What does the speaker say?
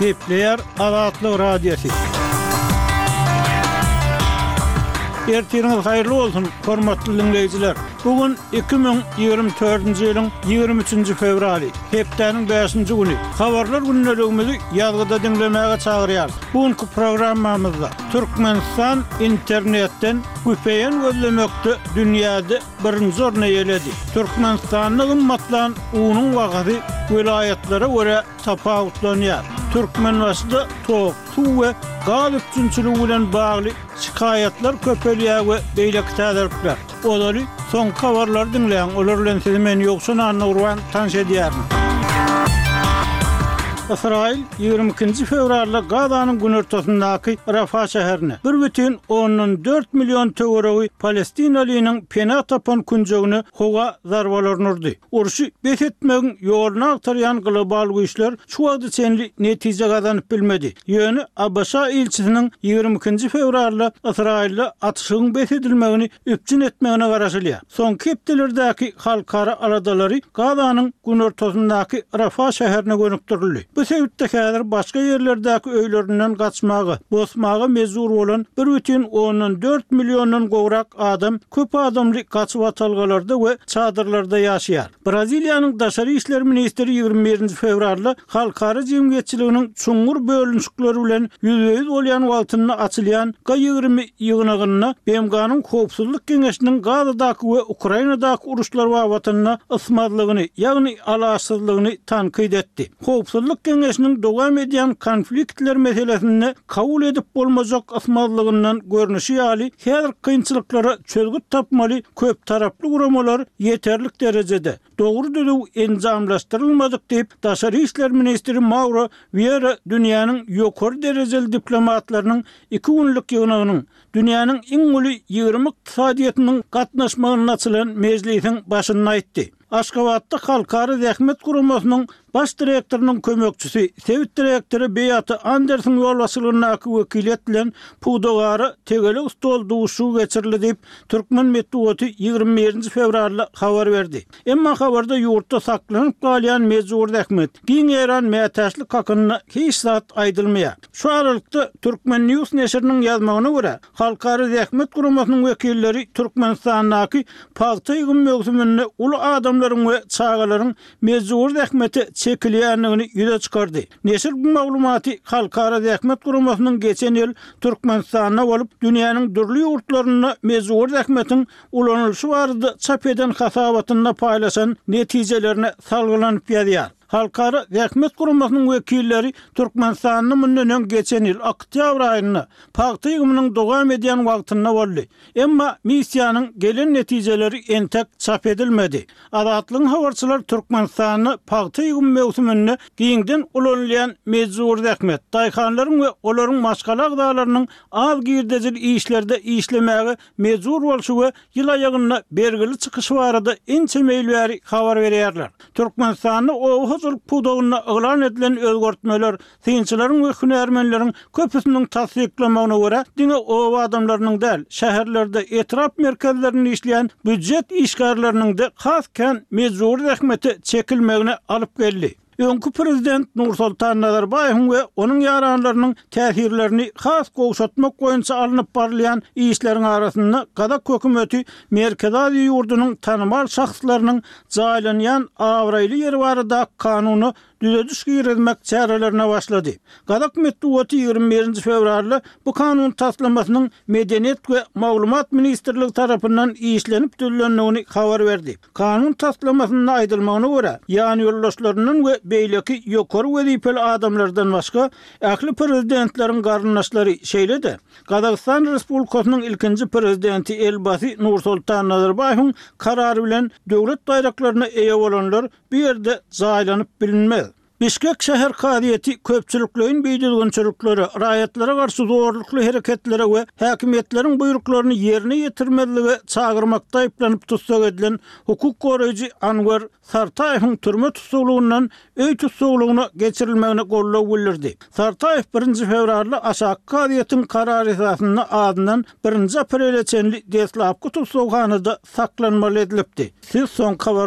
Gepleýär Azatlyk Radiosy. Ertiriňiz haýyrly bolsun, hormatly diňleýjiler. Bu gün 2024-nji ýylyň 23-nji fewraly, hepdäniň 5-nji güni. Habarlar gündeligimizi ýazgyda diňlemäge çagyrýar. Bu günki programmamyzda Türkmenistan internetden güpeýen gözlemekde dünýäde birinji orny eýeledi. Türkmenistanda gymmatlan unuň bahasy welaýatlara görä tapawutlanýar. Türkmenbaşyda tok, suw we gaz üpjünçiligi bilen bagly şikaýatlar köpelýär we beýleki täzelikler. Ozaly soňky habarlary diňläň, olar bilen sizi men Ýowşan Annagurban tanyş edýärin. Ysraýyl Ýigrimi ikinji fewralda Gazanyň günortasyndaky Rafa şäherine bir bütin ondan dört million töweregi palestinalynyň pena tapan künjegine howa zarbalaryny urdy. Urşy bes etmegiň ýoluny agtarýan global güýçler şu wagta çenli netije gazanyp bilmedi. Ýöne ABŞ-a ilçisiniň ýigrimi ikinji fewralda Ysraýylda atyşygyň bes edilmegini üpjün etmegine garaşylýar. Soňky hepdelerdäki halkara aladalary Gazanyň günortasyndaky Rafah şäherine gönükdirildi. Bu sebitde häzir başga ýerlerdäki öýlerinden gaçmaga, bosmaga mejbur bolan bir bütin ondan dört milliondan gowrak adam köp adamly gaçybatalgalarda we çadyrlarda ýaşaýar. Braziliýanyň daşary işler ministri ýigrimi birinji fewralda halkara jemgyýetçiliginiň çuňňur bölünişikleri bilen ýüzbe-ýüz bolýan wagtynda açylýan G ýigrimi ýygnagynda BMG-niň Howpsuzlyk geňeşiniň Gazadaky we Ukrainadaky uruşlar babatynda ysmazlygyny, ýagny alaçsyzlygyny tankyt etdi. Howpsuzlyk geňeşiniň dowam edýän konfliktler meselesinde kabul edip bolmajak ysmazlygyndan görnüşi ýaly, häzirki kynçylyklara çözgüt tapmaly köptaraply guramalar ýeterlik derejede, dogry düzüw enjamlaşdyrylmadyk diýip, daşary işler ministri Mauro Wiera dünýäniň ýokary derejeli diplomatlarynyň iki günlük ýygnagynyň, dünýäniň iň uly ýigrimi ykdysadyýetiniň gatnaşmagynda açylan mejlisiň başynda aýtdy. Aşgabatda Halkara zähmet guramasynyň Baş direktorynyň kömekçisi, sebit direktory Beata Andersiň ýolbaşçylygyndaky wekiliýet bilen pudagara tegelek stol duşuşygy geçirildi diýip, türkmen metbugaty ýigrimi birinji fewralda habar berdi. Emma habarda ýurtda saklanyp galýan mejbury zähmet, giň ýaýran mätäçlik hakynda hiç zat aýdylmaýar. Şu aralykda, Turkmen. News neşiriniň ýazmagyna görä, Halkara zähmet guramasynyň wekilleri Türkmenistandaky pagta egim möwsüminde uly adamlaryň we çagalaryň mejbury zähmete çekilýändigini ýüze çykardy. Neşir bu maglumaty Halkara Zähmet Guramasynyň geçen ýyl Türkmenistanda bolup, dünýäniň dürli ýurtlarynda mejbury zähmetiň ulanylyşy barada çap eden hasabatynda paýlaşan netijelerine salgylanyp ýazýar. Halkara Zähmet Guramasynyň wekilleri Türkmenistanda mundan öň geçen ýyl oktýabr aýynda pagta ýygymynyň dowam edýän wagtynda boldy. Emma missiýanyň gelen netijeleri entek çap edilmedi. Azatlygyň habarçylary Türkmenistanda pagta egim möwsüminde giňden ulanylýan mejbury zähmet, daýhanlaryň we olaryň maşgala agzalarynyň az girdejili işlerde işlemäge mejbur bolşy we ýyl aýagynda bergili çykyşy barada ençe meýil bäri habar berýärler. Türkmenistanda oba hojalyk pudagynda yglan edilen özgertmeler Synçylaryň we hünärmenleriň köpüsiniň tassyklamagyna görä, diňe oba adamlarynyň däl, şäherlerde, etrap merkezlerinde işleýän býujet işgärleriniň-de has kän mejbury zähmete çekilmegine alyp geldi. Öňki prezident Nursoltan Nazarbaýewiň we onuň ýaranlarynyň täsirlerini has gowşatmak boýunça alnyp barylýan işleriň arasynda gazak hökümeti Merkezi Aziýa ýurdunyň tanymal şahslarynyň jaýlanýan abraýly ýeri barada kanuna düzediş girizmek çärelerine başlady. Gazak metbugaty ýigrimi birinji fewralda bu kanun taslamasynyň Medeniýet we maglumat ministrligi tarapyndan işlenip düzülendigini habar berdi. Kanun taslamasynda aýdylmagyna görä, ýanýoldaşlaryndan we beýleki ýokary wezipeli adamlardan başga, ähli prezidentleriň garyndaşlary, şeýle-de, Gazagystan Respublikasynyň ilkinji prezidenti elbasy Nursoltan Nazarbaýewiň karary bilen döwlet baýraklaryna eýe bolanlar bu ýerde jaýlanyp bilinmez. Bişkek şäher kazyýeti köpçülikleýin bidüzgünçiliklere, raýatlara garşy zorlukly hereketlere we häkimiýetleriň buýruklaryny ýerine ýetirmezlige çagyrmakda aýyplanyp tussag edilen hukuk goraýjy Anwer Sartaýewiň türme tussaglygyndan öý tussaglygyna geçirilmegine goldaw bildirdi. Sartaýew birinji fewralda aşaky kazyýetiň karary esasynda azyndan birinji aprele çenli deslapky tussaghanada saklanmaly edilipdi. Siz soňky habarlary.